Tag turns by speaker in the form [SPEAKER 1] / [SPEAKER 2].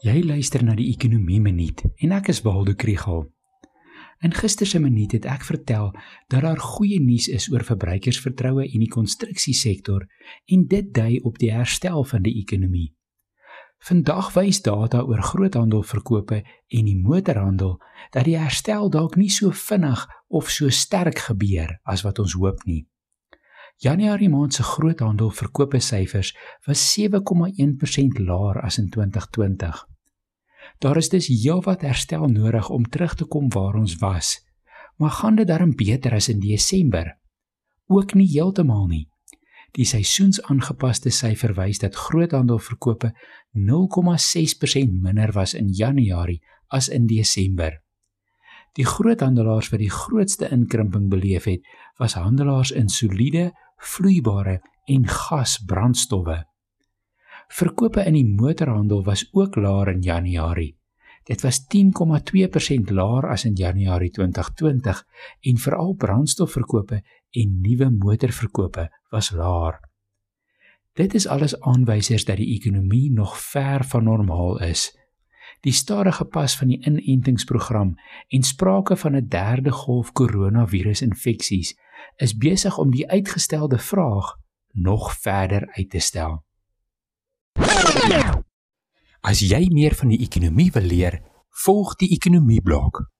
[SPEAKER 1] Jy luister na die Ekonomie Minuut en ek is Waldo Krügel. In gister se minuut het ek vertel dat daar goeie nuus is oor verbruikersvertroue in die konstruksiesektor en dit dui op die herstel van die ekonomie. Vandag wys data oor groothandelverkope en die motorhandel dat die herstel dalk nie so vinnig of so sterk gebeur as wat ons hoop nie. Januarie maand se groothandelverkope syfers was 7,1% laer as in 2020. Daar is dus heelwat herstel nodig om terug te kom waar ons was. Maar gaan dit darm beter as in Desember? Ook nie heeltemal nie. Die seisoensaangepaste syfer wys dat groothandelverkope 0,6% minder was in Januarie as in Desember. Die groothandelaars wat die grootste inkrimping beleef het, was handelaars in soliede, vloeibare en gasbrandstowwe. Verkope in die motorhandel was ook laer in Januarie. Dit was 10,2% laer as in Januarie 2020 en veral brandstofverkope en nuwe motorverkope was laer. Dit is alles aanwysers dat die ekonomie nog ver van normaal is. Die stadige pas van die inentingsprogram en sprake van 'n derde golf koronavirusinfeksies is besig om die uitgestelde vraag nog verder uit te stel. As jy meer van die ekonomie wil leer, volg die ekonomie blok.